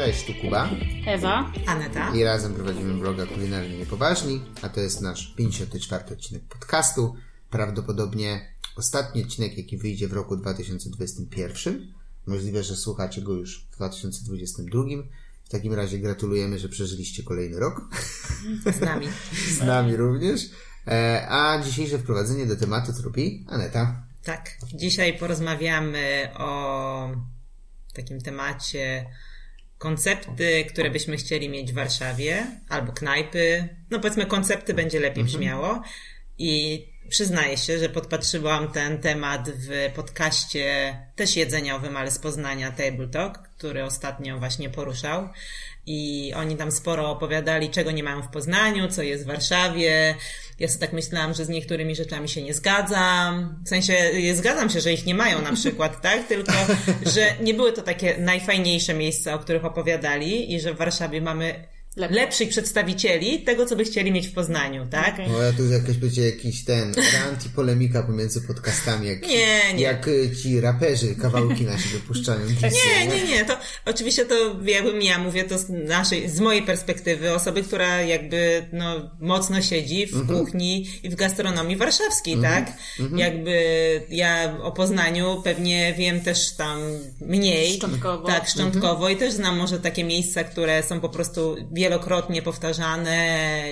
Cześć, tu Kuba. Ewa. Aneta. I razem prowadzimy bloga Kulinarnie Niepoważni, a to jest nasz 54 odcinek podcastu. Prawdopodobnie ostatni odcinek, jaki wyjdzie w roku 2021. Możliwe, że słuchacie go już w 2022. W takim razie gratulujemy, że przeżyliście kolejny rok. Z nami. Z nami również. E, A dzisiejsze wprowadzenie do tematu zrobi Aneta. Tak. Dzisiaj porozmawiamy o takim temacie koncepty, które byśmy chcieli mieć w Warszawie, albo knajpy. No powiedzmy, koncepty będzie lepiej brzmiało. I przyznaję się, że podpatrzyłam ten temat w podcaście też jedzeniowym, ale z Poznania Table Talk, który ostatnio właśnie poruszał. I oni tam sporo opowiadali, czego nie mają w Poznaniu, co jest w Warszawie. Ja sobie tak myślałam, że z niektórymi rzeczami się nie zgadzam. W sensie, je- zgadzam się, że ich nie mają na przykład, tak? Tylko, że nie były to takie najfajniejsze miejsca, o których opowiadali i że w Warszawie mamy Lepiej. lepszych przedstawicieli tego, co by chcieli mieć w Poznaniu, tak? Okej. No ja tu jakaś będzie jakiś ten rant i polemika pomiędzy podcastami, jak, Nie, nie. jak y, ci raperzy kawałki na siebie puszczają. Nie, nie, nie. To oczywiście to jakbym ja mówię to z naszej, z mojej perspektywy, osoby, która jakby no, mocno siedzi w kuchni i w gastronomii warszawskiej, tak? Jakby ja o Poznaniu pewnie wiem też tam mniej. Szczątkowo. Tak, szczątkowo i też znam może takie miejsca, które są po prostu wielokrotnie powtarzane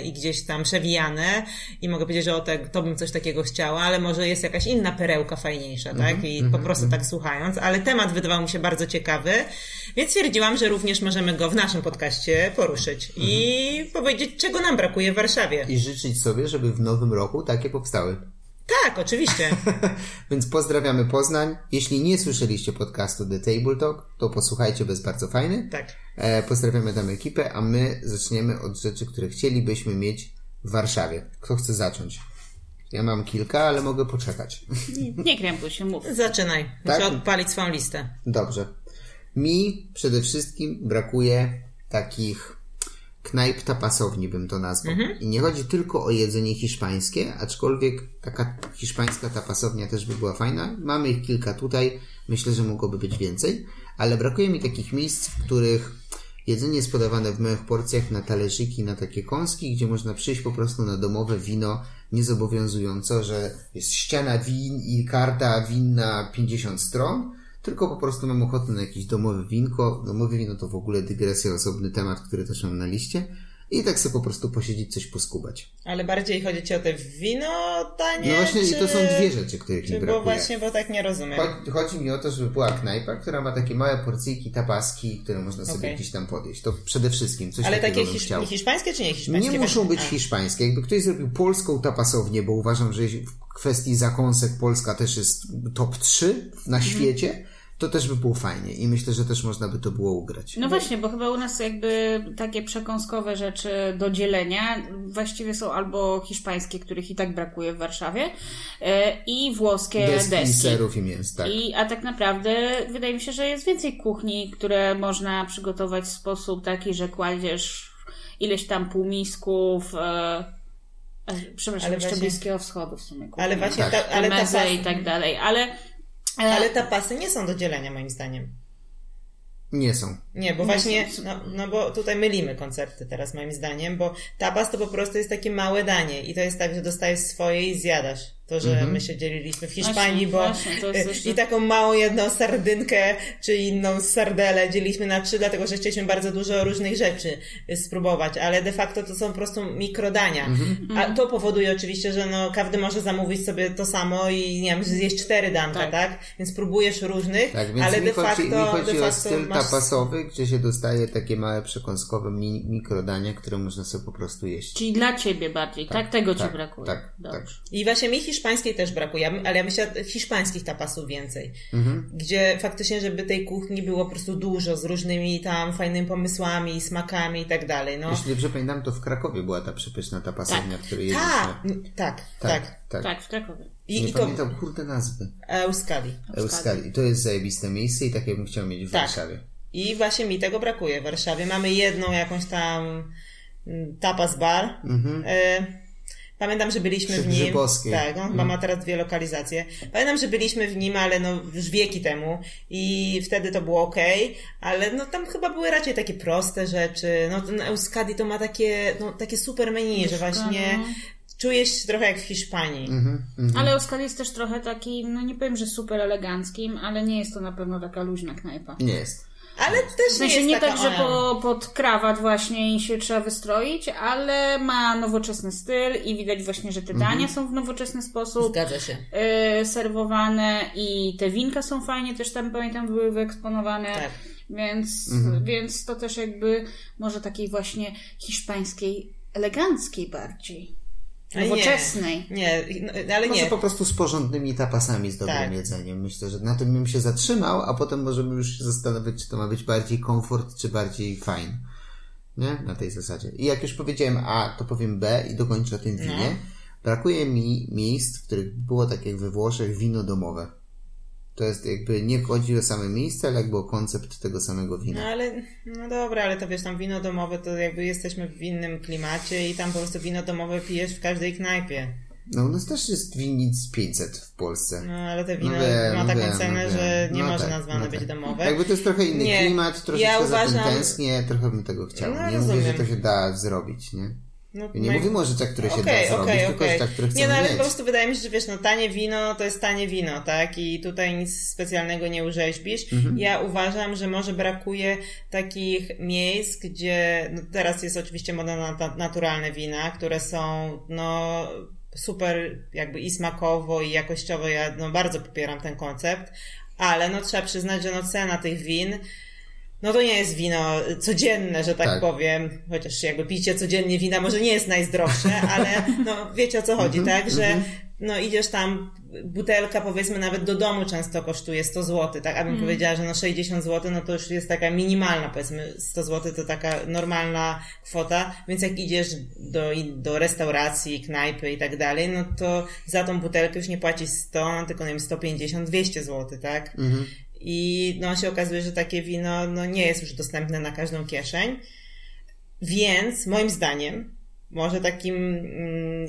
i gdzieś tam przewijane i mogę powiedzieć, że o te, to bym coś takiego chciała, ale może jest jakaś inna perełka fajniejsza, tak? I po prostu tak słuchając, ale temat wydawał mi się bardzo ciekawy, więc stwierdziłam, że również możemy go w naszym podcaście poruszyć i powiedzieć, czego nam brakuje w Warszawie. I życzyć sobie, żeby w nowym roku takie powstały. Tak, oczywiście. Więc pozdrawiamy Poznań. Jeśli nie słyszeliście podcastu The Table Talk, to posłuchajcie, bo jest bardzo fajny. Tak. E, pozdrawiamy tam ekipę, a my zaczniemy od rzeczy, które chcielibyśmy mieć w Warszawie. Kto chce zacząć? Ja mam kilka, ale mogę poczekać. Nie, nie krępuj się, mów. Zaczynaj. Muszę Tak? odpalić swoją listę. Dobrze. Mi przede wszystkim brakuje takich knajp tapasowni, bym to nazwał. I nie chodzi tylko o jedzenie hiszpańskie, aczkolwiek taka hiszpańska tapasownia też by była fajna. Mamy ich kilka tutaj, myślę, że mogłoby być więcej, ale brakuje mi takich miejsc, w których jedzenie jest podawane w małych porcjach na talerzyki, na takie kąski, gdzie można przyjść po prostu na domowe wino, niezobowiązująco, że jest ściana win i karta win na 50 stron, tylko po prostu mam ochotę na jakieś domowe winko. Domowe wino to w ogóle dygresja, osobny temat, który też mam na liście. I tak sobie po prostu posiedzieć, coś poskubać. Ale bardziej chodzi ci o te wino tanie? No właśnie, i czy... to są dwie rzeczy, których mi Czy bo brakuje. właśnie, bo tak nie rozumiem. Chodzi, chodzi mi o to, żeby była knajpa, która ma takie małe porcyjki, tapaski, które można sobie Okej. gdzieś tam podjeść. To przede wszystkim coś Ale takie hisz... hiszpańskie czy nie hiszpańskie? Nie muszą być A. hiszpańskie. Jakby ktoś zrobił polską tapasownię, bo uważam, że w kwestii zakąsek Polska też jest top 3 na Mhm. świecie, to też by było fajnie i myślę, że też można by to było ugrać. No właśnie, bo chyba u nas jakby takie przekąskowe rzeczy do dzielenia właściwie są albo hiszpańskie, których i tak brakuje w Warszawie, e, i włoskie Deski, deski. serów i mięs, tak. I, a tak naprawdę wydaje mi się, że jest więcej kuchni, które można przygotować w sposób taki, że kładziesz ileś tam półmisków, e, przepraszam, Ale jeszcze właśnie- Bliskiego Wschodu w sumie. Ale właśnie, Tak. ta, ale Mezę tapasy, i tak dalej, ale... e, ale tapasy nie są do dzielenia moim zdaniem. Nie są. Nie, bo Nie właśnie, są- no, no bo tutaj mylimy koncepty teraz moim zdaniem, bo tapas to po prostu jest takie małe danie i to jest tak, że dostajesz swoje i zjadasz. To, że my się dzieliliśmy w Hiszpanii, Właśnie, bo właśnie, to jest y, jeszcze- i taką małą jedną sardynkę, czy inną sardelę dzieliliśmy na trzy, dlatego że chcieliśmy bardzo dużo różnych rzeczy y, spróbować, ale de facto to są po prostu mikrodania. A to powoduje oczywiście, że no, każdy może zamówić sobie to samo i nie wiem, zjeść cztery danka, tak? Tak. Więc próbujesz różnych, Tak, więc ale mi de chodzi, facto, mi de chodzi o facto styl masz tapasowy, gdzie się dostaje takie małe przekąskowe mi, mikrodania, które można sobie po prostu jeść. Czyli dla ciebie bardziej, tak? Tego tak, ci brakuje. tak, Dobrze. tak. I właśnie mi hiszpańskiej też brakuje, ale ja myślę hiszpańskich tapasów więcej. Gdzie faktycznie, żeby tej kuchni było po prostu dużo, z różnymi tam fajnymi pomysłami, smakami i tak dalej, no. Jeśli dobrze pamiętam, to w Krakowie była ta przepyszna tapasownia, Tak. w której jedliśmy. Tak, m, tak, tak. tak. Tak, w Krakowie. I, Nie i to pamiętam, kurde, nazwy. Euskali. Euskali. I to jest zajebiste miejsce i takie bym chciał mieć w Tak. Warszawie. I właśnie mi tego brakuje w Warszawie. Mamy jedną jakąś tam mm, tapas bar. Mhm. E, Pamiętam, że byliśmy w nim. Grzybowskiej. Tak, on chyba ma teraz dwie lokalizacje. Pamiętam, że byliśmy w nim, ale no już wieki temu i wtedy to było ok, ale no tam chyba były raczej takie proste rzeczy. No ten Euskadi to ma takie, no takie super menu, że właśnie czujesz się trochę jak w Hiszpanii. Mhm, mhm. Ale Euskadi jest też trochę taki, no nie powiem, że super eleganckim, ale nie jest to na pewno taka luźna knajpa. Nie jest. Ale W też sensie nie nie jest taka tak, że po, pod krawat właśnie się trzeba wystroić, ale ma nowoczesny styl i widać właśnie, że te Mhm. dania są w nowoczesny sposób Zgadza się. y, serwowane i te winka są fajnie też tam pamiętam były wyeksponowane. Tak. Więc, Mhm. więc to też jakby może takiej właśnie hiszpańskiej, eleganckiej bardziej. Ale nie. Nowoczesnej. Nie, no, ale Może nie. po prostu z porządnymi tapasami, z dobrym Tak. jedzeniem. Myślę, że na tym bym się zatrzymał, a potem możemy już się zastanowić, czy to ma być bardziej komfort, czy bardziej fajn. Nie? Na tej zasadzie. I jak już powiedziałem A, to powiem B i dokończę o tym No. winie. Brakuje mi miejsc, w których było tak jak we Włoszech wino domowe. To jest jakby, nie chodzi o same miejsce, ale jakby o koncept tego samego No wina. ale, no dobra, ale to wiesz, tam wino domowe to jakby jesteśmy w innym klimacie i tam po prostu wino domowe pijesz w każdej knajpie. No u nas też jest winnic 500 w Polsce. No ale te wino No wiem, ma no taką wiem, cenę, no że nie No może tak, nazwane no być tak. domowe. Jakby to jest trochę inny Nie, klimat, troszeczkę ja za tym uważam- tęsknię, trochę bym tego chciał. No, nie rozumiem. mówię, że to się da zrobić, nie? No, nie no, mówimy o rzeczach, które się Okej, da zrobić, okej, tylko o okej. rzeczach, które chcemy Nie, no ale mieć. po prostu wydaje mi się, że wiesz, no tanie wino to jest tanie wino, tak? I tutaj nic specjalnego nie urzeźbisz. Mhm. Ja uważam, że może brakuje takich miejsc, gdzie no teraz jest oczywiście moda na naturalne wina, które są no super jakby i smakowo i jakościowo. Ja no bardzo popieram ten koncept, ale no trzeba przyznać, że no cena tych win no to nie jest wino codzienne, że tak, Tak. powiem, chociaż jakby picie codziennie wina może nie jest najzdrowsze, ale no wiecie o co chodzi, Mhm, tak, że no idziesz tam, butelka powiedzmy nawet do domu często kosztuje 100 zł, tak, abym powiedziała, że no 60 zł, no to już jest taka minimalna, powiedzmy 100 zł to taka normalna kwota, więc jak idziesz do, do restauracji, knajpy i tak dalej, no to za tą butelkę już nie płacisz 100, no tylko nie wiem 150, 200 zł, tak, Mhm. I no się okazuje, że takie wino no, nie jest już dostępne na każdą kieszeń. Więc moim zdaniem może takim mm,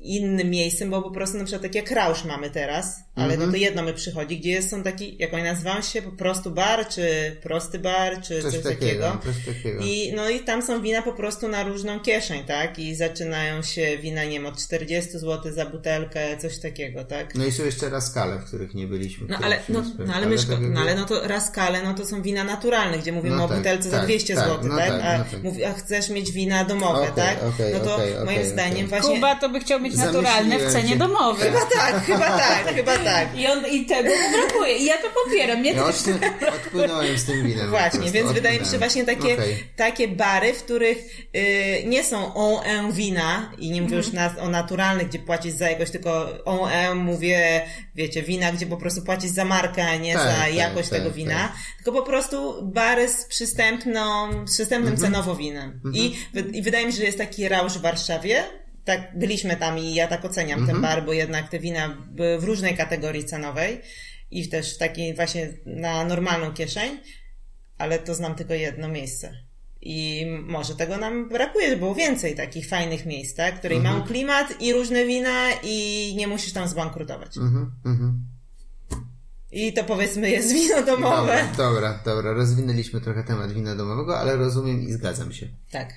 innym miejscem, bo po prostu na przykład tak jak Rausz mamy teraz, ale Mhm. no to jedno mi przychodzi, gdzie jest, są taki, jak oni nazywają się, po prostu bar, czy prosty bar, czy Coś, coś, takiego, coś takiego. I, no i tam są wina po prostu na różną kieszeń, tak? I zaczynają się wina, nie wiem, od 40 zł za butelkę, coś takiego, tak? No i są jeszcze raskale, w których nie byliśmy. No które ale, musimy no, no, ale, myszko, tak no ale no to raskale, no to są wina naturalne, gdzie mówimy No o tak, butelce za tak, 200 tak, zł, no tak? tak, A, no tak. mówi, a chcesz mieć wina domowe, Okej, tak? okej, no to okej, moim zdaniem właśnie... Kuba to by chciał mieć naturalne w cenie domowej. Chyba tak, chyba tak, chyba tak. I, on, I tego mu brakuje. I ja to popieram. Ja też odpłyn- odpłynąłem z tym winem. Właśnie, więc wydaje mi się odpłynąłem. właśnie takie, Okej. takie bary, w których y, nie są on wina i nie mówię już Mhm. na, o naturalnych, gdzie płacisz za jakoś, tylko on mówię, wiecie, wina, gdzie po prostu płacisz za markę, a nie Tak, za tak, jakość tak, tego wina, tak. tylko po prostu bary z przystępną, z przystępnym Mhm. cenowo winem. I, wy- I wydaje mi się, że jest taki rausz w Warszawie, tak, byliśmy tam i ja tak oceniam Mhm. ten bar, bo jednak te wina były w różnej kategorii cenowej i też w takiej właśnie na normalną kieszeń, ale to znam tylko jedno miejsce. I może tego nam brakuje, żeby było więcej takich fajnych miejsc, tak? które Mhm. mają klimat i różne wina i nie musisz tam zbankrutować. Mhm, mhm. I to powiedzmy jest wino domowe. Dobra, dobra, dobra. Rozwinęliśmy trochę temat wina domowego, ale rozumiem i zgadzam się. Tak,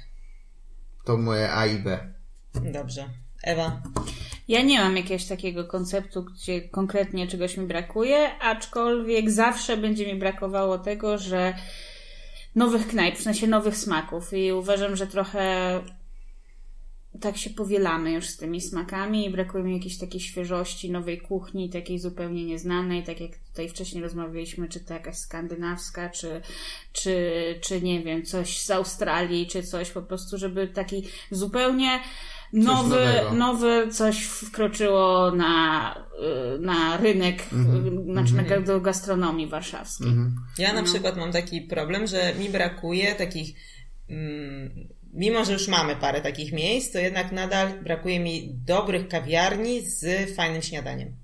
To moje A i B. dobrze. Ewa, Ja nie mam jakiegoś takiego konceptu, gdzie konkretnie czegoś mi brakuje, aczkolwiek zawsze będzie mi brakowało tego, że nowych knajp, w sensie nowych smaków i uważam, że trochę tak się powielamy już z tymi smakami i brakuje mi jakiejś takiej świeżości, nowej kuchni, takiej zupełnie nieznanej, tak jak tutaj wcześniej rozmawialiśmy, czy to jakaś skandynawska, czy, czy, czy nie wiem, coś z Australii, czy coś po prostu, żeby taki zupełnie nowy, nowy coś wkroczyło na, y, na rynek, y, znaczy na, do gastronomii warszawskiej. ja na No. przykład mam taki problem, że mi brakuje takich. Mm, mimo, że już mamy parę takich miejsc, to jednak nadal brakuje mi dobrych kawiarni z fajnym śniadaniem.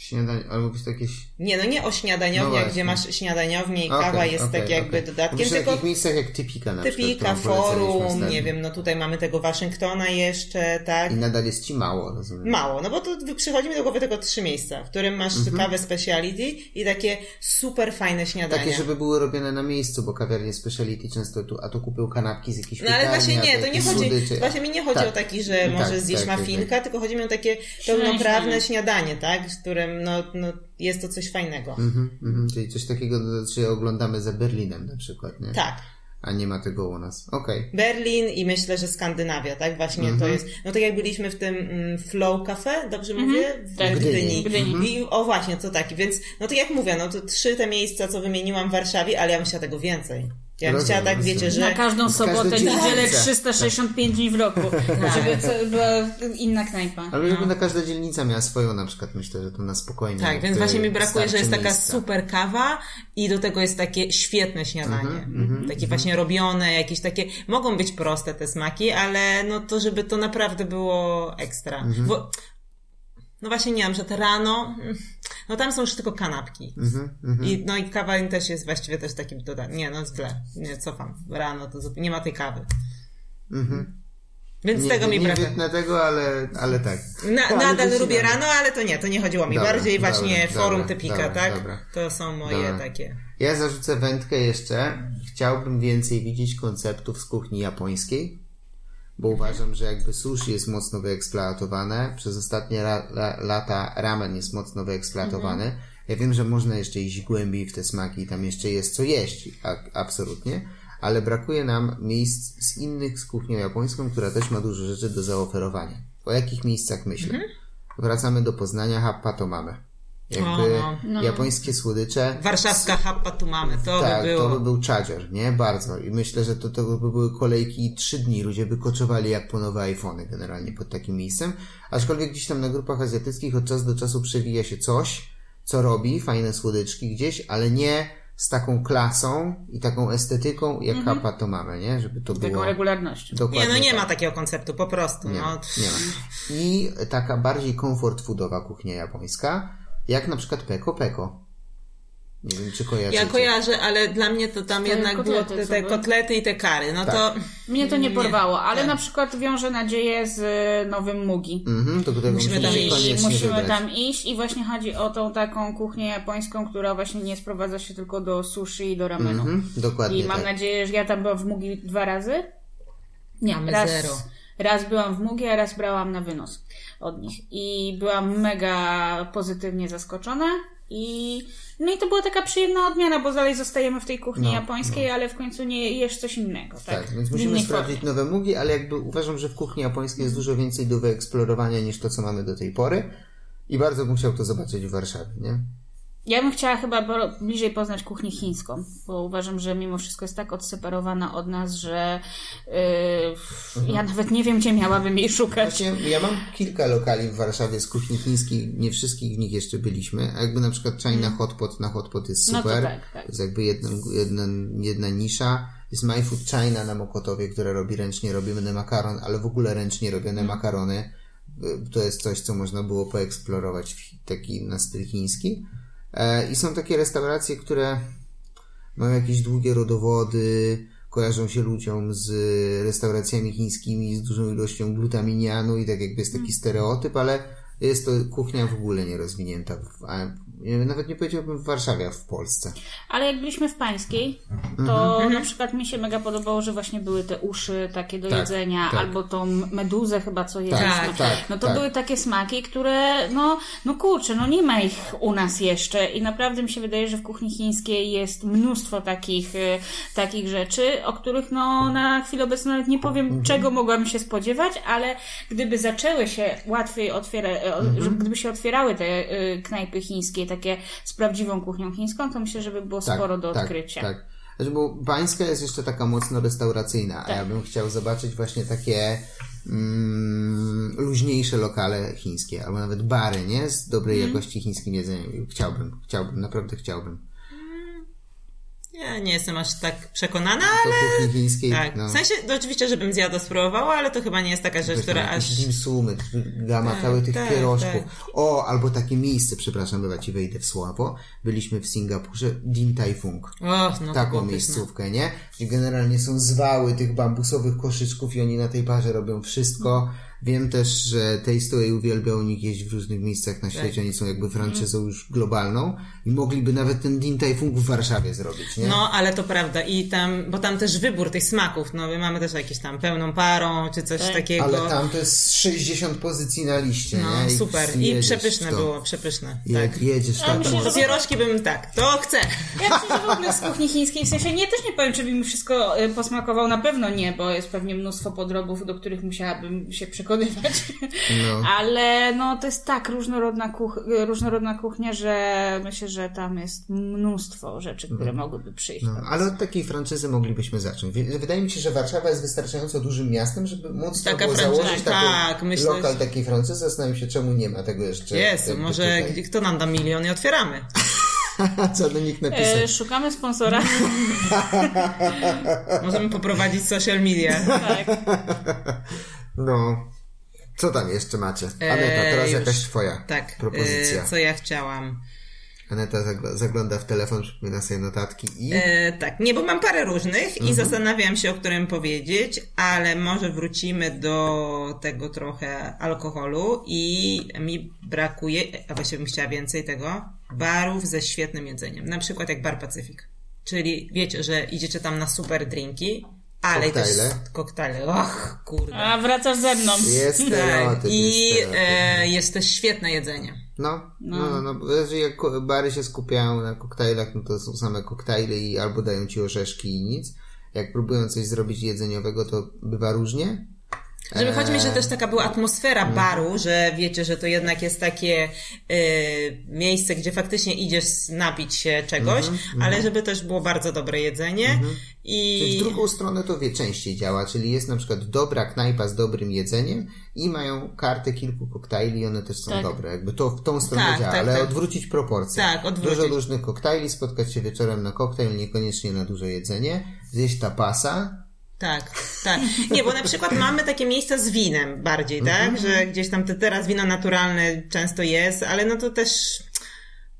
Śniadanie, albo być jakieś... Nie, no nie o śniadaniowniach, No gdzie masz śniadaniownie i Okej, kawa jest okej, tak jakby okej. dodatkiem, tylko takich miejscach jak Typika na typika, przykład. forum, nie wiem, no tutaj mamy tego Waszyngtona jeszcze, tak? I nadal jest ci mało, rozumiem. Mało, no bo to przychodzi mi do głowy tylko trzy miejsca, w którym masz Mhm. kawę speciality i takie super fajne śniadania. Takie, żeby były robione na miejscu, bo kawiarnie speciality często tu, a tu kupił kanapki z jakiejś No ale właśnie nie, to nie jakieś chodzi, słodycze. właśnie mi nie chodzi Tak. o taki, że Tak, może zjeść tak, tak, mafinka, tylko chodzi mi o takie pełnoprawne śniadanie, tak? Z którym, no, no, jest to coś fajnego. Mhm, mhm, czyli coś takiego, czy oglądamy za Berlinem na przykład, nie? Tak. A nie ma tego u nas. Okej. Berlin i myślę, że Skandynawia, tak? Właśnie to Mhm. jest. No tak jak byliśmy w tym mm, Flow Cafe, dobrze mówię? W Tak, Gdyni. Gdyni. I o właśnie, to taki. Więc, no to jak mówię, no to trzy te miejsca, co wymieniłam w Warszawie, ale ja bym chciała tego więcej. Ja bym chciała tak, wiecie, że... Na każdą sobotę, niedzielę 365 dni w roku. Żeby to była inna knajpa. Ale żeby na każda dzielnica miała swoją na przykład, myślę, że to na spokojnie. Tak, więc właśnie mi brakuje, że jest taka miejsca. super kawa i do tego jest takie świetne śniadanie. Mhm, takie właśnie robione, jakieś takie, mogą być proste te smaki, ale no to, żeby to naprawdę było ekstra. Mhm. Bo, no właśnie nie wiem, że te rano, mm, no tam są już tylko kanapki. Mhm, I, no i kawa też jest właściwie też takim dodatkiem. Nie, no źle. Nie, cofam. Rano to zupełnie, nie ma tej kawy. Więc Nie, tego nie, mi nie brakuje. wytnę tego, ale, ale tak. Na, Ale nadal lubię rano, ale to nie, to nie chodziło mi. Dobra, Bardziej dobra, właśnie dobra, forum typika, tak? To są moje takie. Ja zarzucę wędkę jeszcze. Chciałbym więcej widzieć konceptów z kuchni japońskiej, bo uważam, że jakby sushi jest mocno wyeksploatowane. Przez ostatnie la, la, lata ramen jest mocno wyeksploatowany. Mhm. Ja wiem, że można jeszcze iść głębiej w te smaki, tam jeszcze jest co jeść, a, absolutnie, ale brakuje nam miejsc z innych z kuchnią japońską, która też ma dużo rzeczy do zaoferowania. O jakich miejscach myślę? Mhm. Wracamy do Poznania, happa to mamy. Jakby O, no. japońskie słodycze Warszawska happa tu mamy, to tak, by było. to by był charger, nie? Bardzo. I myślę, że to, to by były kolejki trzy dni. Ludzie by koczowali jak po nowe iPhony generalnie pod takim miejscem. Aczkolwiek gdzieś tam na grupach azjatyckich od czasu do czasu przewija się coś, co robi, fajne słodyczki gdzieś, ale nie z taką klasą i taką estetyką, jak Mhm. Kappa to mamy, nie? Żeby to było... Taką regularnością. Dokładnie Nie, no nie tak. ma takiego konceptu, po prostu. Nie, no. ma, nie ma. I taka bardziej komfort foodowa kuchnia japońska, jak na przykład Peko Peko. Nie wiem, czy kojarzycie. Ja kojarzę, ale dla mnie to tam Te jednak kotlety, było te, te kotlety i te kary. No Tak. to Mnie to nie porwało, ale tak. na przykład wiąże nadzieję z y, nowym Mugi. Mhm, którego Musimy musimy tam iść. Musimy wybrać. tam iść i właśnie chodzi o tą taką kuchnię japońską, która właśnie nie sprowadza się tylko do sushi i do ramenu. Mhm, dokładnie I mam tak. nadzieję, że ja tam byłam w Mugi dwa razy. Nie, Mamy raz, zero. Raz byłam w Mugi, a raz brałam na wynos od nich. I byłam mega pozytywnie zaskoczona i no i to była taka przyjemna odmiana, bo dalej zostajemy w tej kuchni No, japońskiej, ale w końcu nie jesz coś innego. Tak, Tak, więc musimy sprawdzić formie. nowe mugi, ale jakby uważam, że w kuchni japońskiej jest dużo więcej do wyeksplorowania niż to, co mamy do tej pory. I bardzo bym chciał to zobaczyć w Warszawie, nie? Ja bym chciała chyba bliżej poznać kuchnię chińską, bo uważam, że mimo wszystko jest tak odseparowana od nas, że yy, ja nawet nie wiem, gdzie miałabym jej szukać. Ja mam kilka lokali w Warszawie z kuchni chińskiej, nie wszystkich w nich jeszcze byliśmy, a jakby na przykład China Hotpot na Hotpot jest No to super. tak, tak. To jest jakby jedna, jedna, jedna nisza. Jest My Food China na Mokotowie, które robi ręcznie robiony makaron, ale w ogóle ręcznie robione makarony. Y, To jest coś, co można było poeksplorować w taki na styl chiński. E, I są takie restauracje, które mają jakieś długie rodowody, kojarzą się ludziom z restauracjami chińskimi z dużą ilością glutaminianu i tak jakby jest taki stereotyp, ale jest to kuchnia w ogóle nierozwinięta. Nie- nawet nie powiedziałbym w Warszawie, a w Polsce. Ale jak byliśmy w Pańskiej, to na przykład mi się mega podobało, że właśnie były te uszy takie do Tak, jedzenia, tak. albo tą meduzę chyba co jedliśmy. Tak, tak, no to tak. były takie smaki, które no, no kurczę, no nie ma ich u nas jeszcze i naprawdę mi się wydaje, że w kuchni chińskiej jest mnóstwo takich, e, takich rzeczy, o których no na chwilę obecną nawet nie powiem, Mhm. czego mogłam się spodziewać, ale gdyby zaczęły się łatwiej otwierać, Mhm. żeby gdyby się otwierały te e, knajpy chińskie, takie z prawdziwą kuchnią chińską, to myślę, że by było sporo do odkrycia. Tak, tak. Znaczy, bo pańska jest jeszcze taka mocno restauracyjna, a Tak. ja bym chciał zobaczyć właśnie takie mm, luźniejsze lokale chińskie, albo nawet bary, nie? Z dobrej Mhm. jakości chińskim jedzeniem. Chciałbym, chciałbym, naprawdę chciałbym. Ja nie jestem aż tak przekonana, ale... Do kuchni chińskiej, Tak, no. w sensie, no oczywiście, żebym zjadła, spróbowała, ale to chyba nie jest taka rzecz, Wiesz, która aż... dimsumy, gama Tak, cały tych tak, pierożków. tak. O, albo takie miejsce, przepraszam, chyba ci wejdę w słabo. Byliśmy w Singapurze, Din Tai Fung. O, no to Taką miejscówkę, nie? Gdzie generalnie są zwały tych bambusowych koszyczków i oni na tej parze robią wszystko. Wiem też, że Tasteaway uwielbia u nich jeść w różnych miejscach na świecie. Oni są jakby franczyzą już globalną i mogliby nawet ten Din Tai Fung w Warszawie zrobić, nie? No, ale to prawda. I tam, bo tam też wybór tych smaków, no my mamy też jakieś tam pełną parą, czy coś takiego. Ale tam to jest 60 pozycji na liście, No, nie? super. I przepyszne było, przepyszne. Jak Tak. jedziesz tam, myślę, to pierożki bym tak, to chcę. Ja myślę, że w ogóle z kuchni chińskiej, w sensie nie, też nie powiem, czy by mi wszystko y, posmakowało, na pewno nie, bo jest pewnie mnóstwo podrobów, do których musiałabym się No. Ale no to jest tak różnorodna, kuch różnorodna kuchnia, że myślę, że tam jest mnóstwo rzeczy, które mogłyby przyjść. No, ale od takiej franczyzy moglibyśmy zacząć. Wydaje mi się, że Warszawa jest wystarczająco dużym miastem, żeby móc Taka franczyza, założyć tak, taką myślę, lokal takiej franczyzy. Zastanawiam się, czemu nie ma tego jeszcze. Jest, może tutaj. kto nam da milion i otwieramy. Co do nich napisać? E, szukamy sponsora. Możemy poprowadzić social media. tak. No. Co tam jeszcze macie? E, Aneta, teraz już. jakaś twoja Tak, propozycja. e, co ja chciałam. Aneta zagl- zagląda w telefon, przypomina sobie notatki i... E, tak, nie, bo mam parę różnych Mhm. i zastanawiam się, o którym powiedzieć, ale może wrócimy do tego trochę alkoholu i mi brakuje, a właściwie bym chciała więcej tego, barów ze świetnym jedzeniem. Na przykład jak Bar Pacyfik. Czyli wiecie, że idziecie tam na super drinki, ale Koktajle. też koktajle. Och, kurde. A wracasz ze mną. Jest Tak, i jest e, jest też świetne jedzenie. No, no, no, no, bo jeżeli bary się skupiają na koktajlach, no to są same koktajle i albo dają ci orzeszki i nic. Jak próbują coś zrobić jedzeniowego, to bywa różnie. Żeby chodzi mi, że też taka była atmosfera Mhm. baru, że wiecie, że to jednak jest takie y, miejsce, gdzie faktycznie idziesz napić się czegoś, Mhm, ale żeby też było bardzo dobre jedzenie Czyli i w drugą stronę to wie, częściej działa, czyli jest na przykład dobra knajpa z dobrym jedzeniem i mają kartę kilku koktajli i one też są Tak. dobre. Jakby to w tą stronę Tak, działa, tak, ale tak. odwrócić proporcje. Tak, odwrócić. Dużo różnych koktajli, spotkać się wieczorem na koktajl, niekoniecznie na dużo jedzenie, zjeść tapasa. Tak, tak. Nie, bo na przykład mamy takie miejsca z winem bardziej, Mhm. tak? Że gdzieś tam te, teraz wino naturalne często jest, ale no to też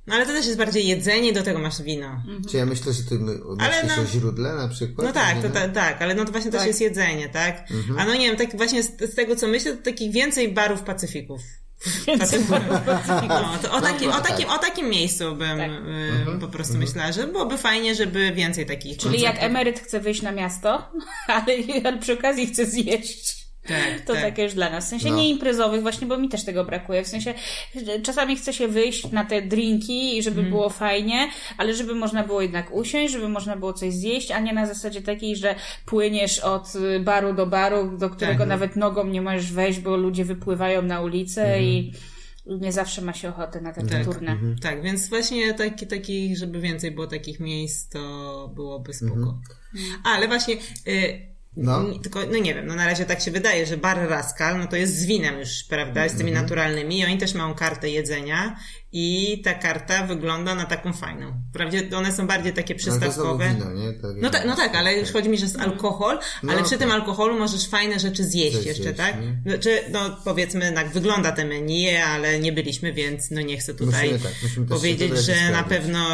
no ale to też jest bardziej jedzenie, do tego masz wino. Czy ja myślę, że ty myślisz no- o źródle na przykład? No tak, to, ta, tak, ale no to właśnie też jest jedzenie, tak? A no nie wiem, tak właśnie z, z tego co myślę, to takich więcej barów Pacyfików. No, to o, taki, o, takim, o takim miejscu bym Tak. y, po prostu myślała, że byłoby fajnie, żeby więcej takich Czyli jak emeryt chce wyjść na miasto, ale, ale przy okazji chce zjeść. Tak, To tak. takie już dla nas. W sensie No. nie imprezowych, właśnie, bo mi też tego brakuje. W sensie czasami chce się wyjść na te drinki i żeby Mhm. było fajnie, ale żeby można było jednak usiąść, żeby można było coś zjeść, a nie na zasadzie takiej, że płyniesz od baru do baru, do którego Tak. nawet nogą nie możesz wejść, bo ludzie wypływają na ulicę Mhm. i nie zawsze ma się ochotę na takie Tak. turne. Tak, więc właśnie taki, taki, żeby więcej było takich miejsc, to byłoby spoko. Ale właśnie, y, No. tylko, no nie wiem, no na razie tak się wydaje, że bar Raskal, no to jest z winem już, prawda, z tymi naturalnymi i oni też mają kartę jedzenia i ta karta wygląda na taką fajną. Wprawdzie one są bardziej takie No przystawkowe. wino, nie? Tak, No tak, no tak, ale już chodzi mi, że jest alkohol, No ale przy okej. tym alkoholu możesz fajne rzeczy zjeść jeszcze, tak? nie? Znaczy, no powiedzmy, tak wygląda te menu, ale nie byliśmy, więc no nie chcę tutaj Musimy tak, musimy powiedzieć, że na pewno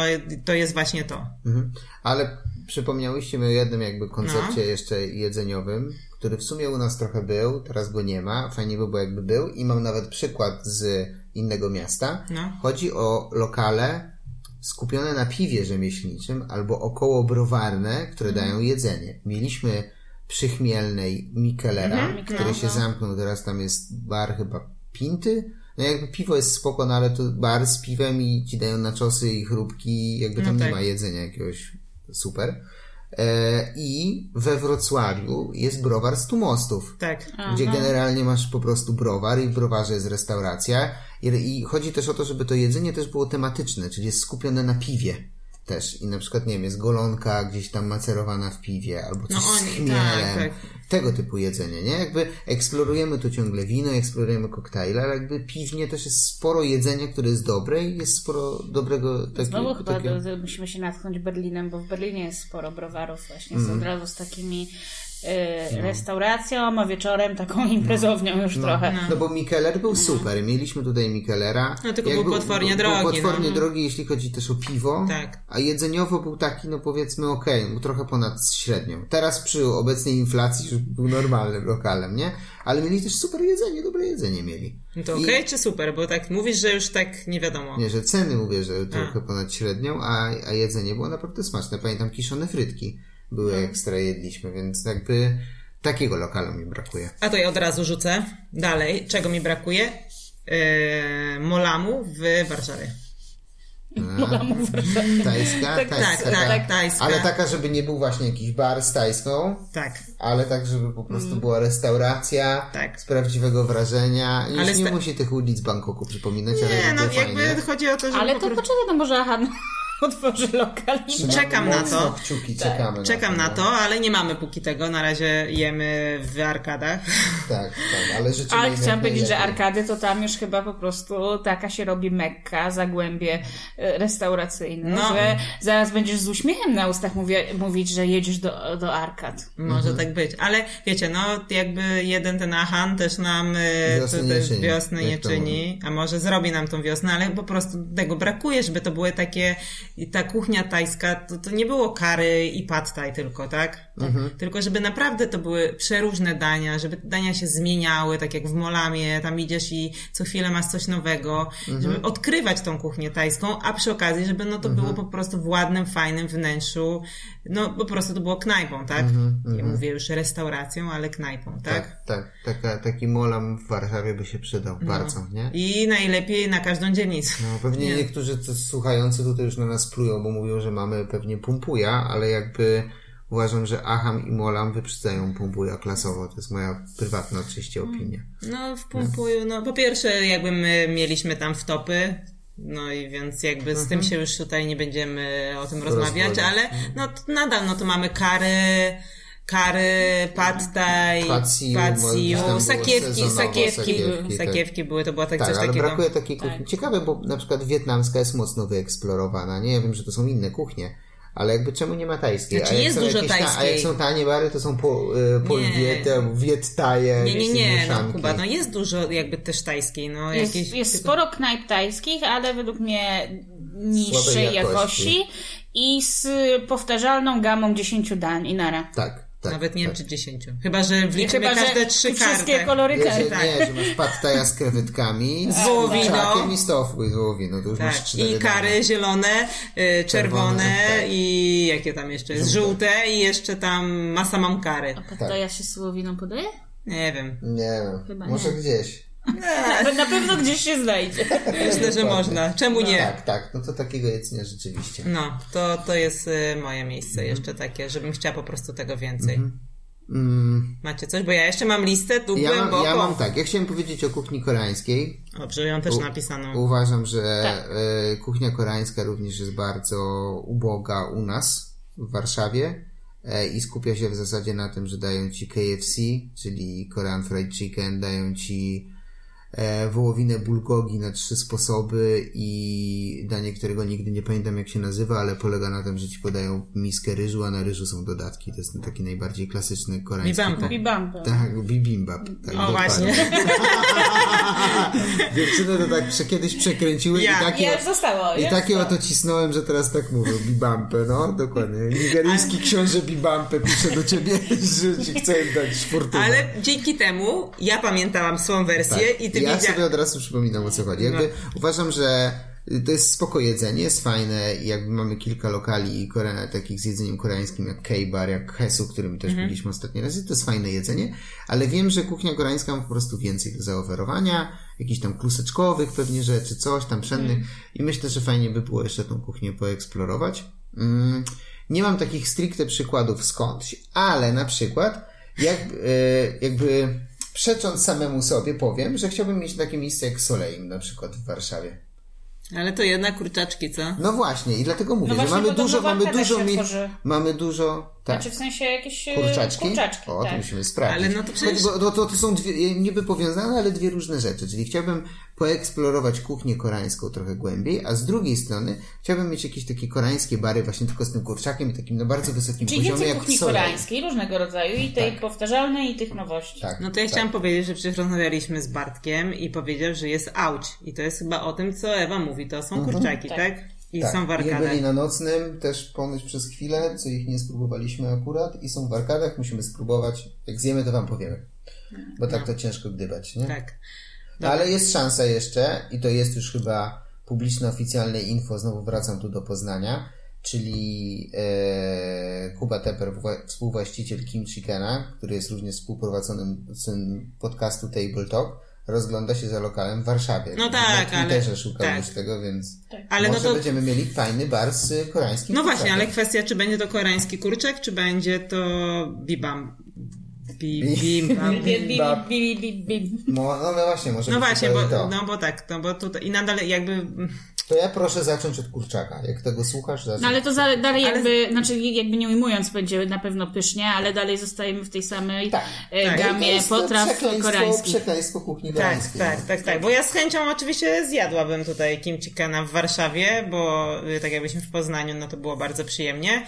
to jest właśnie to. Mhm. Ale przypomniałyście mi o jednym jakby koncepcie No. jeszcze jedzeniowym, który w sumie u nas trochę był, teraz go nie ma. Fajnie by było jakby był i mam nawet przykład z innego miasta. No. Chodzi o lokale skupione na piwie rzemieślniczym albo około browarne, które Mhm. dają jedzenie. Mieliśmy przy Chmielnej Mikelera, Mhm, który no, się no. zamknął, teraz tam jest bar chyba Pinty. No jakby piwo jest spoko, no ale to bar z piwem i ci dają naczosy i chrupki, jakby tam No nie tak. ma jedzenia jakiegoś super. E, I we Wrocławiu jest browar stu mostów Tak. gdzie generalnie masz po prostu browar i w browarze jest restauracja I, i chodzi też o to, żeby to jedzenie też było tematyczne, czyli jest skupione na piwie. Też. I na przykład, nie wiem, jest golonka gdzieś tam macerowana w piwie, albo coś No z oni- chmielem. tak, tak. Tego typu jedzenie, nie? Jakby eksplorujemy tu ciągle wino, eksplorujemy koktajle, ale jakby piwnie też jest sporo jedzenia, które jest dobre i jest sporo dobrego takiego... Znowu chyba takiego... musimy się natchnąć Berlinem, bo w Berlinie jest sporo browarów właśnie z od razu z takimi y, restauracją, a wieczorem taką imprezownią już trochę. No bo Mikeler był super. Mieliśmy tutaj Mikelera. No, tylko był potwornie był, drogi, Był potwornie no. drogi, jeśli chodzi też o piwo. Tak. A jedzeniowo był taki, no powiedzmy, okej, był trochę ponad średnią. Teraz przy obecnej inflacji już był normalnym lokalem, nie? Ale mieli też super jedzenie, dobre jedzenie mieli. No to I- okej czy super? Bo tak mówisz, że już tak nie wiadomo. Nie, że ceny mówię, że trochę ponad średnią, a, a jedzenie było naprawdę smaczne. Pamiętam kiszone frytki były ekstra jedliśmy, więc jakby takiego lokalu mi brakuje. A to ja od razu rzucę. Dalej, czego mi brakuje? Yy, molamu w Warszawie. Molamu w Warszawie. Tajska? Tak, tajska, tak, taka- tak, tajska. Ale taka, żeby nie był właśnie jakiś bar z tajską, Tak. ale tak, żeby po prostu była restauracja Tak. z prawdziwego wrażenia. Już Ale nie sta- musi tych ulic Bangkoku przypominać, ale Nie, no jakby fajnie. chodzi o to, że Ale po to prostu... poczekaj, no może Han otworzy lokal i czekam na to. Kciuki, Tak. czekamy Czekam na no. to, ale nie mamy póki tego. Na razie jemy w arkadach. Tak, tak, ale życzymy Ale chciałam powiedzieć, że arkady to tam już chyba po prostu taka się robi mekka, zagłębie e, restauracyjne, No. że zaraz będziesz z uśmiechem na ustach mówię, mówić, że jedziesz do, do arkad. Może Mhm. tak być. Ale wiecie, no jakby jeden ten Ahan też nam e, Wiosny to nie też wiosny czyni, a może zrobi nam tą wiosnę, ale po prostu tego brakuje, żeby to były takie, i ta kuchnia tajska, to, to nie było kary i pad thai tylko, tak? Mhm. Tylko żeby naprawdę to były przeróżne dania, żeby te dania się zmieniały, tak jak w Molamie, tam idziesz i co chwilę masz coś nowego, Mhm. żeby odkrywać tą kuchnię tajską, a przy okazji, żeby no to było po prostu w ładnym, fajnym wnętrzu, no po prostu to było knajpą, tak? Nie mówię już restauracją, ale knajpą, tak? Tak, tak. Taka, taki molam w Warszawie by się przydał bardzo, nie? No. I najlepiej na każdą dzielnicę. No, pewnie Nie. niektórzy słuchający tutaj już na nas plują, bo mówią, że mamy pewnie pumpuja, ale jakby uważam, że Aham i Molam wyprzedzają pumpuja klasowo. To jest moja prywatna oczywiście opinia. No, w Pumpuju, no po pierwsze jakby my mieliśmy tam wtopy, no i więc jakby z tym się już tutaj nie będziemy o tym rozmawiać, ale no nadal, no to mamy kary, kary, you, tam było sakiewki, sakiewki, sakiewki, tak. sakiewki były, to było tak, Tak, coś ale takiego. brakuje takiej kuchni. Ciekawe, bo na przykład wietnamska jest mocno wyeksplorowana. Nie ja wiem, że to są inne kuchnie. Ale jakby czemu nie ma tajskiej? Znaczy, a jest dużo jakieś ta, A tajskiej. jak są tanie bary, to są po, y, polwiety albo wiettaje. Nie, nie, nie, no. Kuba, no jest dużo jakby też tajskiej, no Jest, jakieś... jest tylko- sporo knajp tajskich, ale według mnie niższej jakości. jakości. i z powtarzalną gamą 10 dań i nara. Tak, tak. Nawet nie tak. wiem, czy dziesięciu. Chyba, że wliczymy Chyba, każde że trzy wszystkie karty. kolory Nie, kart. tak. nie, że masz pattaja z krewetkami, Z wołowiną. i z tofu i z wołowiną. To już masz Tak, cztery i kary dania. zielone, y, czerwone Czerwone, tak. i jakie tam jeszcze jest? Żółte i jeszcze tam masa mam kary. Pattaja się z wołowiną podaje? Nie wiem. Nie wiem, Chyba może nie. gdzieś. Na, na pewno gdzieś się znajdzie. Myślę, że można. Czemu nie? Tak, tak, no to takiego jedzenia rzeczywiście. No, to, to jest y, moje miejsce Mhm. jeszcze takie, żebym chciała po prostu tego więcej. Mm, Macie coś? Bo ja jeszcze mam listę tu ja, mam, głęboko. ja mam tak, ja chciałem powiedzieć o kuchni koreańskiej. Dobrze, ją też U- napisano. Uważam, że Tak. e, kuchnia koreańska również jest bardzo uboga u nas w Warszawie e, i skupia się w zasadzie na tym, że dają ci KFC, czyli Korean Fried Chicken, dają ci wołowinę bulgogi na trzy sposoby i danie, którego nigdy nie pamiętam jak się nazywa, ale polega na tym, że ci podają miskę ryżu, a na ryżu są dodatki. To jest taki najbardziej klasyczny koreański Bibimbap. Bibimbap. tak, bibimbap. Tak, O, dokładnie. właśnie. Dziewczyny to tak prze, kiedyś przekręciły Ja. i takie, Ja zostało. i takie zostało. oto cisnąłem, że teraz tak mówię, bibampę, no, dokładnie. Nigeryjski książę bibampę pisze do ciebie, że ci chce dać fortunę. Ale dzięki temu ja pamiętałam swoją wersję Tak. i ty ja wiedziałeś. sobie od razu przypominam o co chodzi. Jakby No. uważam, że to jest spoko jedzenie, jest fajne i jakby mamy kilka lokali i Korea, takich z jedzeniem koreańskim jak K-Bar, jak Hesu, którym też Mhm. byliśmy ostatni raz i to jest fajne jedzenie, ale wiem, że kuchnia koreańska ma po prostu więcej do zaoferowania, jakichś tam kluseczkowych pewnie rzeczy, coś tam pszennych Mhm. i myślę, że fajnie by było jeszcze tą kuchnię poeksplorować. Mm, nie mam takich stricte przykładów skądś, ale na przykład jak, e, jakby przecząc samemu sobie powiem, że chciałbym mieć takie miejsce jak Soleim na przykład w Warszawie. Ale to jednak kurczaczki, co? No właśnie, i dlatego mówię, No że mamy dużo, mamy dużo, mi, mamy dużo, tak. Znaczy w sensie jakieś e, Kurczaczki? kurczaczki o, to tak. musimy sprawdzić. Ale no to przecież- Bo to, to, to są dwie, niby powiązane, ale dwie różne rzeczy. Czyli chciałbym poeksplorować kuchnię koreańską trochę głębiej, a z drugiej strony chciałbym mieć jakieś takie koreańskie bary właśnie tylko z tym kurczakiem i takim na bardzo wysokim Czyli poziomie więcej jak kuchni koreańskiej, różnego rodzaju, i tej powtarzalnej, i tych nowości. Tak, No to ja tak. chciałam powiedzieć, że przecież rozmawialiśmy z Bartkiem i powiedział, że jest auć. I to jest chyba o tym, co Ewa mówi. To są kurczaki, tak? I Tak, są w i byli arkadach. na nocnym też ponoć przez chwilę, co ich nie spróbowaliśmy akurat i są w arkadach, musimy spróbować. Jak zjemy, to wam powiemy. Bo tak to ciężko gdybać, nie? Tak. No, ale jest szansa jeszcze i to jest już chyba publiczne, oficjalne info, znowu wracam tu do Poznania, czyli e, Kuba Tepper, wła- współwłaściciel Kim Chickena, który jest również współprowadzonym podcastu Table Talk, rozgląda się za lokalem w Warszawie. No Na tak, ale- Twitterze szukał tak. już tego, więc Ale no może to- będziemy mieli fajny bar z y, koreańskim No właśnie, kurczakiem. ale kwestia, czy będzie to koreański kurczak, czy będzie to bibam. Bi, bimbam. Bi, bi, bi, bi, bi, bi. No, no, no właśnie, może No właśnie, to bo, no bo tak, no bo tutaj i nadal jakby To ja proszę zacząć od kurczaka. Jak tego słuchasz, zacznij. No ale to za, dalej jakby, znaczy jakby nie ujmując, będzie na pewno pysznie, ale dalej zostajemy w tej samej Tak. e, Tak. To gamie potraw przekleństwo, koreańskich. Przekleństwo kuchni Tak, koreańskiej. tak, tak, tak. Bo ja z chęcią oczywiście zjadłabym tutaj kimchi kana w Warszawie, bo y, tak jakbyśmy w Poznaniu, no to było bardzo przyjemnie.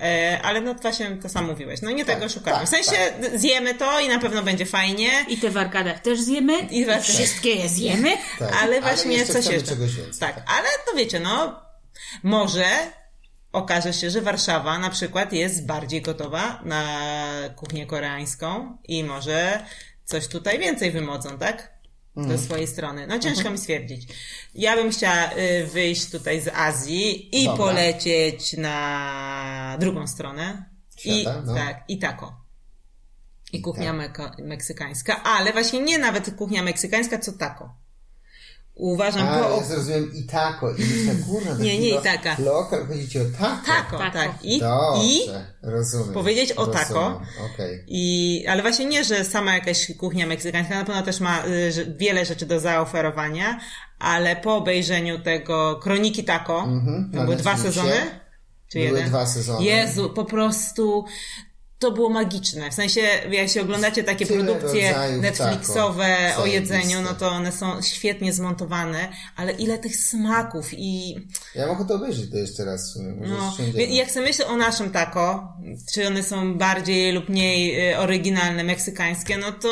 E, ale no właśnie to sam mówiłeś. No nie tego szukamy. tak, w sensie zjemy to i na pewno będzie fajnie. I te w arkadach też zjemy, I i we- wszystkie je zjemy. Tak. Ale właśnie jeszcze coś jeszcze. czegoś więcej. Tak, ale no wiecie, no może okaże się, że Warszawa na przykład jest bardziej gotowa na kuchnię koreańską i może coś tutaj więcej wymodzą, tak? Mhm. Do swojej strony. No ciężko mi stwierdzić. Ja bym chciała y, wyjść tutaj z Azji i Dobra. polecieć na drugą stronę. Świata, I no. tak, i tako. I kuchnia tak. meksykańska, ale właśnie nie nawet kuchnia meksykańska, co tako. Uważam A, po, ja zrozumiałem i tako. I myślę, kurwa, Nie, nie i taka. Lokal, chodzicie o tako. tako, Tako. tak. I, i rozumiem. powiedzieć o tako. Okej. I, ale właśnie nie, że sama jakaś kuchnia meksykańska na pewno też ma y, wiele rzeczy do zaoferowania, ale po obejrzeniu tego Kroniki Taco, Mhm, to na były dwa sezony? Czy Były jeden? dwa sezony. Jezu, po prostu to było magiczne. W sensie, jak się oglądacie takie Tyle produkcje Netflixowe taco. o jedzeniu, no to one są świetnie zmontowane, ale ile tych smaków i Ja mogę to obejrzeć to jeszcze raz w sumie. No, jak sobie myślę o naszym taco, czy one są bardziej lub mniej y, oryginalne, meksykańskie, no to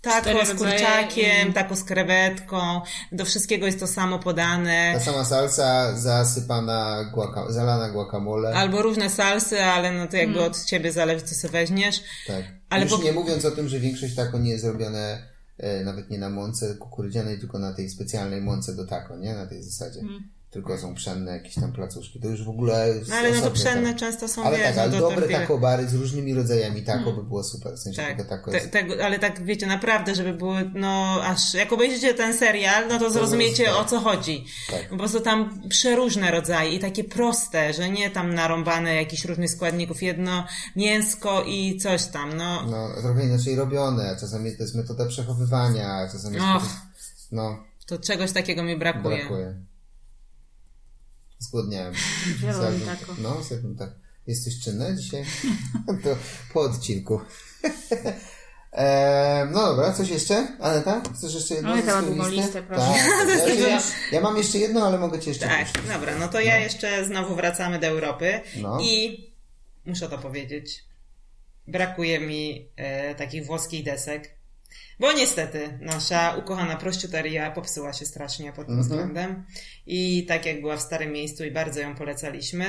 Cztery z kurczakiem, i- taco z krewetką, do wszystkiego jest to samo podane. Ta sama salsa zasypana, guaca, zalana guacamole. Albo różne salsy, ale no to jakby Mm. od ciebie zależy, co sobie weźmiesz. Tak. Ale Już po- nie mówiąc o tym, że większość tako nie jest zrobione e, nawet nie na mące kukurydzianej, tylko na tej specjalnej mące do tako, nie? Na tej zasadzie. Tylko są pszenne jakieś tam placuszki. To już w ogóle No ale no to osobny pszenne często są, Ale wiesz, tak, no ale do dobre tortilla. taco bary z różnymi rodzajami tako by było super. W sensie Tak, tako te, jest... tego, ale tak wiecie, naprawdę, żeby było, no aż, jak obejrzycie ten serial, no to zrozumiecie tak. o co chodzi. Tak. Po prostu tam przeróżne rodzaje i takie proste, że nie tam narąbane jakichś różnych składników, jedno mięsko i coś tam, no. No, trochę inaczej robione. Czasami to jest metoda przechowywania, czasami prostu- No, To czegoś takiego mi brakuje. brakuje. Zgłodniałem. Zjadłem- tako. No, zjadłem tak. Jesteś czynna dzisiaj? to po odcinku. Eee, no dobra, coś jeszcze? Aneta? Chcesz jeszcze jedno? No, ja mam długą listę, proszę. Tak. Ja, ja, ja mam jeszcze jedno, ale mogę ci jeszcze Tak, puścić. dobra, no to ja jeszcze znowu wracamy do Europy No. i muszę to powiedzieć. Brakuje mi e, takich włoskich desek. Bo niestety nasza ukochana prościuteria popsuła się strasznie pod tym Mhm. względem. I tak jak była w starym miejscu i bardzo ją polecaliśmy,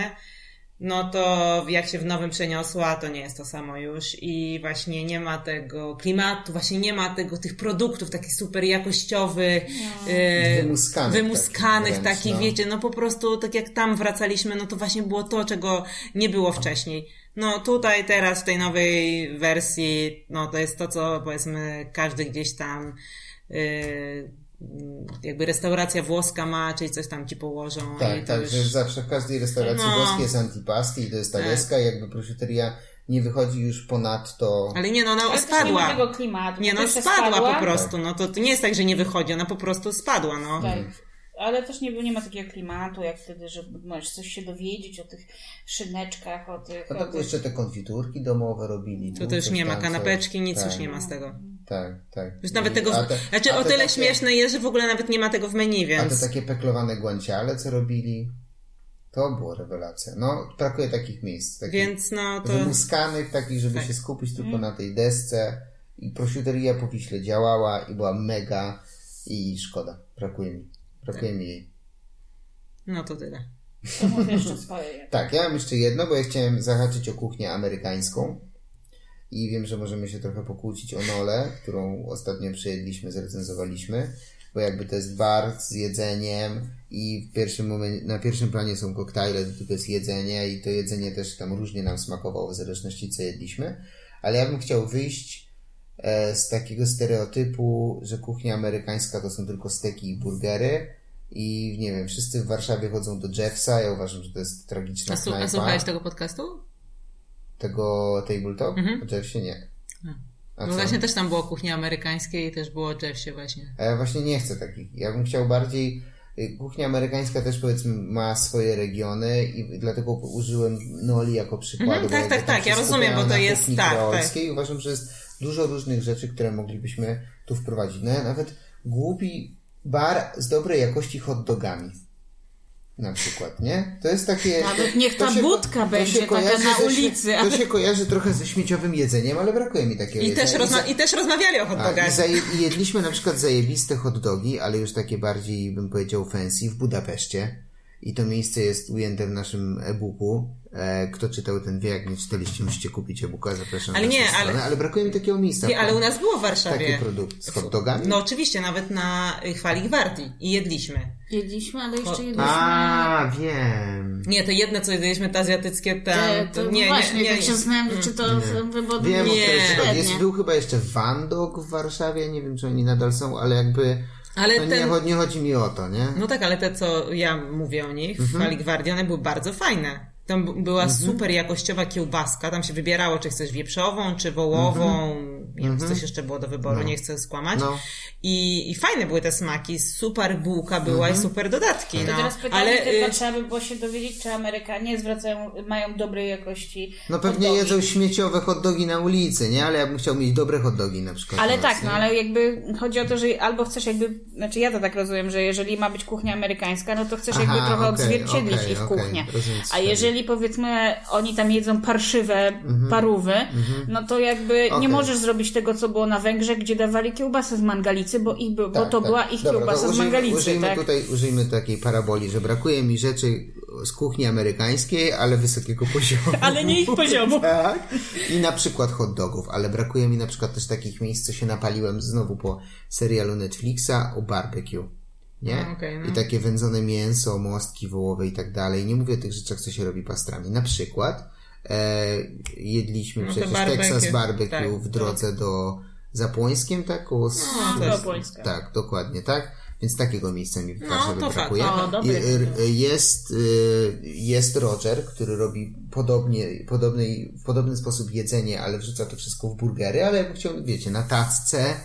no to jak się w nowym przeniosła, to nie jest to samo już i właśnie nie ma tego klimatu, właśnie nie ma tego, tych produktów takich super jakościowych, e, Wymuskanych wymuskanych takich wręcz, takich, no. wiecie, no po prostu tak jak tam wracaliśmy, no to właśnie było to, czego nie było wcześniej. No tutaj teraz w tej nowej wersji, no to jest to, co powiedzmy każdy gdzieś tam yy, jakby restauracja włoska ma, czyli coś tam ci położą. i Tak, to tak, już... że zawsze w każdej restauracji No. włoskiej jest antipasti i to jest ta Tak. jakby prosciuteria nie wychodzi już ponad to... Ale nie, no ona Ale też nie spadła. tego klimatu. Nie, no się spadła po prostu, no to, to nie jest tak, że nie wychodzi, ona po prostu spadła, no. Tak. Ale też nie, nie ma takiego klimatu jak wtedy, że możesz coś się dowiedzieć o tych szyneczkach, o tych... A tak jeszcze te konfiturki domowe robili. To też nie ma kanapeczki, nic już nie ma z tego. Tak, tak. Już nawet tego. Te, znaczy, o tyle takie, śmieszne jest, że w ogóle nawet nie ma tego w menu, więc. A te takie peklowane guanciale, co robili. To było rewelacja. No, brakuje takich miejsc. Takich Więc no to... Wymuskanych, takich, żeby tak. się skupić tylko mm. na tej desce. I prosciuteria po Wiśle działała i była mega i szkoda. Brakuje mi. Brakuje. No to tyle. To jeszcze swoje. tak, ja mam jeszcze jedno, bo ja chciałem zahaczyć o kuchnię amerykańską. I wiem, że możemy się trochę pokłócić o Nole, którą ostatnio przejedliśmy, zrecenzowaliśmy bo jakby to jest bar z jedzeniem i w pierwszym momencie, na pierwszym planie są koktajle, to jest jedzenie i to jedzenie też tam różnie nam smakowało w zależności co jedliśmy, ale ja bym chciał wyjść e, z takiego stereotypu, że kuchnia amerykańska to są tylko steki i burgery i nie wiem, wszyscy w Warszawie chodzą do Jeffsa, ja uważam, że to jest tragiczna a, a słuchałeś tego podcastu? Tego tabletop? Mhm. O Jeffsie nie. A no właśnie też tam było kuchnia amerykańskie i też było Jeffsie właśnie. A ja właśnie nie chcę takich. Ja bym chciał bardziej... Y, kuchnia amerykańska też powiedzmy ma swoje regiony i dlatego użyłem Noli jako przykładu. Mm, tak, tak, tak, ja rozumiem, bo to jest tak, tak. I uważam, że jest dużo różnych rzeczy, które moglibyśmy tu wprowadzić. No ja nawet głupi bar z dobrej jakości hot dogami na przykład, nie? To jest takie... Nawet niech ta się, budka będzie taka na ulicy. To się kojarzy trochę ze śmieciowym jedzeniem, ale brakuje mi takiego I Też rozma- I, też rozmawiali o hot dogach. I, I jedliśmy na przykład zajebiste hot dogi, ale już takie bardziej, bym powiedział, fancy w Budapeszcie. I to miejsce jest ujęte w naszym e-booku. E, kto czytał ten wie, jak nie czytaliście, musicie kupić e-booka, zapraszam ale nie, ale, ale brakuje mi takiego miejsca. Nie, ale u nas było w Warszawie. Taki produkt z hot dogami? No oczywiście, nawet na Chwali Gwardii. I jedliśmy. Jedliśmy, ale jeszcze jedliśmy... A, wiem. Nie, to jedne, co jedliśmy, te azjatyckie tam... Te, to, to nie, właśnie, nie, nie, tak się zastanawiam, czy to wywody... Wiem, nie. Jest, był chyba jeszcze Wandok w Warszawie, nie wiem, czy oni nadal są, ale jakby ale no ten... nie, nie, chodzi mi o to, nie? No tak, ale te, co ja mówię o nich, mhm. w Fali Gwardii, one były bardzo fajne. Tam była mhm. super jakościowa kiełbaska, tam się wybierało, czy chcesz wieprzową, czy wołową, mhm. nie wiem, mhm. coś jeszcze było do wyboru, no. nie chcę skłamać. No. I, I fajne były te smaki, super bułka była mhm. i super dodatki. No. To teraz pytanie Ale tylko trzeba by było się dowiedzieć, czy Amerykanie zwracają, mają dobrej jakości No pewnie jedzą śmieciowe hotdogi na ulicy, nie? Ale ja bym chciał mieć dobre hotdogi na przykład. Ale tak, no ale jakby chodzi o to, że albo chcesz jakby, znaczy ja to tak rozumiem, że jeżeli ma być kuchnia amerykańska, no to chcesz Aha, jakby trochę okay, odzwierciedlić okay, ich okay, kuchnię. A jeżeli powiedzmy oni tam jedzą parszywe mhm. parówy, mhm. no to jakby nie możesz zrobić tego, co było na Węgrzech, gdzie dawali kiełbasę z mangalicy, bo, ich, bo tak, to tak. była ich Dobra, kiełbasa z mangalicy. Użyjmy tak? tutaj, użyjmy takiej paraboli, że brakuje mi rzeczy z kuchni amerykańskiej, ale wysokiego poziomu. ale nie ich poziomu. tak. I na przykład hot dogów, ale brakuje mi na przykład też takich miejsc, co się napaliłem znowu po serialu Netflixa o barbecue. Nie? No, okay, no. I takie wędzone mięso, mostki wołowe i tak dalej. Nie mówię o tych rzeczach, co się robi pastrami. Na przykład e, jedliśmy no przecież barbecue. Texas barbecue tak, w drodze tak. do Zapłońskiem, tak? Koło no, Tak, dokładnie, tak? Więc takiego miejsca mi w Warszawie no, brakuje. No, jest, y, jest Roger, który robi podobnie, podobny, w podobny sposób jedzenie, ale wrzuca to wszystko w burgery, ale chciał, wiecie, na tacce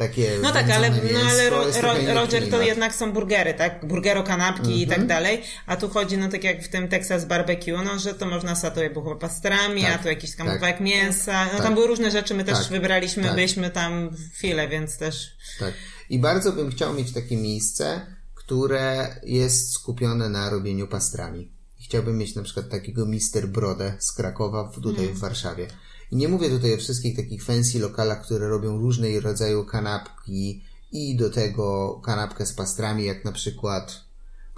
takie No tak, ale, no, ale ro, ro, Roger to jednak są burgery, tak? Burgero, kanapki mm -hmm. i tak mhm. dalej. A tu chodzi, no tak jak w tym Texas Barbecue, no że to można satuje było pastrami, tak, a tu jakiś tam tak, mięsa. No tak, tam były różne rzeczy, my też tak, wybraliśmy, tak. byliśmy tam chwilę, więc też... Tak. I bardzo bym chciał mieć takie miejsce, które jest skupione na robieniu pastrami. Chciałbym mieć na przykład takiego Mister Brodę z Krakowa tutaj mm. w Warszawie. I nie mówię tutaj o wszystkich takich fancy lokalach, które robią różnej rodzaju kanapki i do tego kanapkę z pastrami, jak na przykład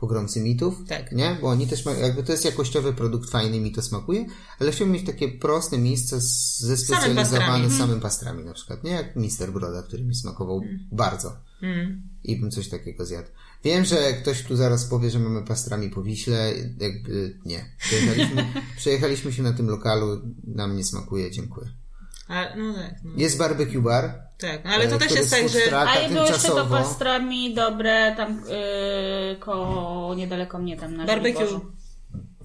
pogromcy mitów, tak. nie? Bo oni też mają, jakby to jest jakościowy produkt, fajny, mi to smakuje, ale chciałbym mieć takie proste miejsce ze specjalizowanym samym, samym pastrami na przykład, nie? Jak Mister Broda, który mi smakował mm. bardzo. Mm. I bym coś takiego zjadł. Wiem, że ktoś tu zaraz powie, że mamy pastrami po Wiśle. Jakby nie. Przejechaliśmy, przejechaliśmy się na tym lokalu. Nam nie smakuje. Dziękuję. A, no tak, no. Jest barbecue bar. Tak, no ale to też jest tak, że... A i było jeszcze to pastrami dobre tam yy, koło, niedaleko mnie tam na Barbecue.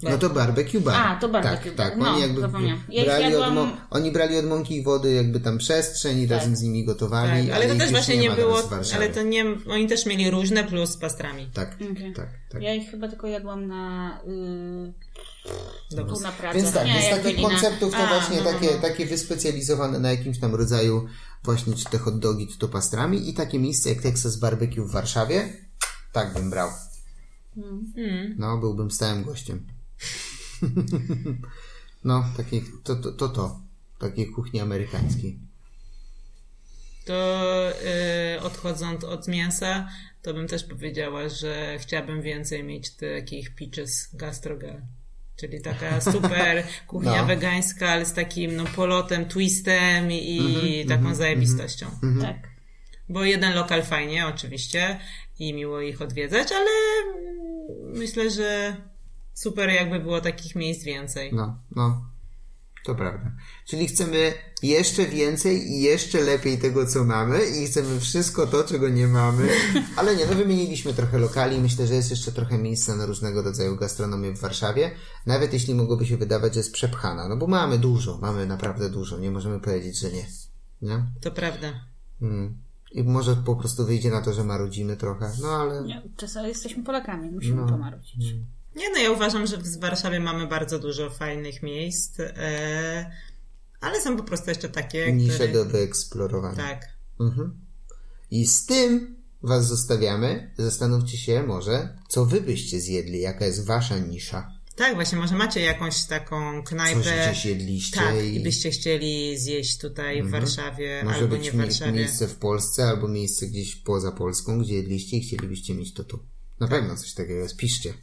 No to barbecue bar. A, to barbecue tak, bar. Tak, No, oni jakby. Ja brali, jadłam- od, mo- oni brali od mąki i wody jakby tam przestrzeń i razem z nimi gotowali. Tak, ale to ich też właśnie nie było, ale to nie, oni też mieli różne plus z pastrami. Tak, Okej. tak, tak. Ja ich chyba tylko jadłam na... Yy, tu na pracę. Więc tak, nie, więc takich konceptów to A, właśnie no, takie, no. takie wyspecjalizowane na jakimś tam rodzaju właśnie czy te hot dogi, czy to pastrami i takie miejsce jak Texas Barbecue w Warszawie, tak bym brał. Hmm. No, byłbym stałym gościem. no, takie, to, to, to, to. Takiej kuchni amerykańskiej. To y, odchodząc od mięsa, to bym też powiedziała, że chciałabym więcej mieć takich peaches gastrogal. Czyli taka super kuchnia No. wegańska, ale z takim no, polotem, twistem i Mhm, taką zajebistością. Tak. Bo jeden lokal fajnie, oczywiście, i miło ich odwiedzać, ale myślę, że super jakby było takich miejsc więcej. No, no. To prawda. Czyli chcemy jeszcze więcej i jeszcze lepiej tego, co mamy i chcemy wszystko to, czego nie mamy. Ale nie, no wymieniliśmy trochę lokali. Myślę, że jest jeszcze trochę miejsca na różnego rodzaju gastronomię w Warszawie. Nawet jeśli mogłoby się wydawać, że jest przepchana. No bo mamy dużo, mamy naprawdę dużo. Nie możemy powiedzieć, że nie. Nie? To prawda. Mm. I może po prostu wyjdzie na to, że marudzimy trochę. No ale... Nie, Czasami jesteśmy Polakami, musimy No. pomarudzić. Nie no, ja uważam, że w Warszawie mamy bardzo dużo fajnych miejsc, e, ale są po prostu jeszcze takie, Nisze które... do wyeksplorowania. Tak. Mhm. I z tym Was zostawiamy. Zastanówcie się może, co Wy byście zjedli, jaka jest Wasza nisza. Tak, właśnie, może macie jakąś taką knajpę. Coś gdzieś jedliście Tak, i- Mhm. i byście chcieli zjeść tutaj w Warszawie Może albo być nie w Warszawie. miejsce w Polsce albo miejsce gdzieś poza Polską, gdzie jedliście i chcielibyście mieć to tu. Na pewno coś takiego jest. Piszcie.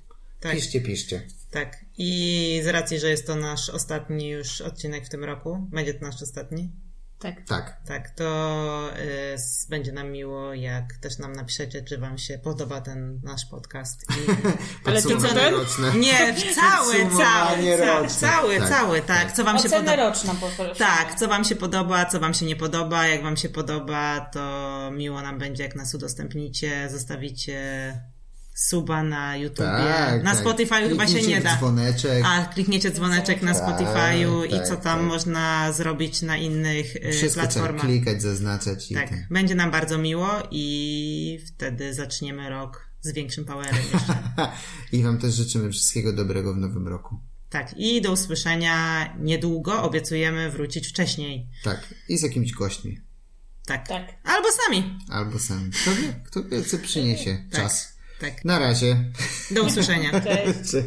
Tak. Piszcie, piszcie. Tak. I z racji, że jest to nasz ostatni już odcinek w tym roku, będzie to nasz ostatni, Tak. Tak. tak, to y, będzie nam miło, jak też nam napiszecie, czy wam się podoba ten nasz podcast. I... Ale ty co Podsumowanie ten? roczne. Nie, cały, cały, cały, roczne. cały, Tak, cały, tak. Co wam się podoba? poproszę. Tak, co wam się podoba, co wam się nie podoba. Jak wam się podoba, to miło nam będzie, jak nas udostępnicie, zostawicie suba na YouTubie. Tak, na tak. Spotify chyba się nie da. dzwoneczek. A klikniecie dzwoneczek na Tak, Spotify'u i tak, co tam tak. można zrobić na innych y, Wszystko trzeba platformach. klikać, zaznaczać i Tak, tak. będzie nam bardzo miło i wtedy zaczniemy rok z większym powerem jeszcze. I Wam też życzymy wszystkiego dobrego w nowym roku. tak, i do usłyszenia niedługo. Obiecujemy wrócić wcześniej. Tak. I z jakimiś gośćmi. Tak. Tak. Albo sami. Albo sami. Kto wie, kto wie, co przyniesie Tak. czas. Tak. Na razie. Do usłyszenia. Cześć. Cześć.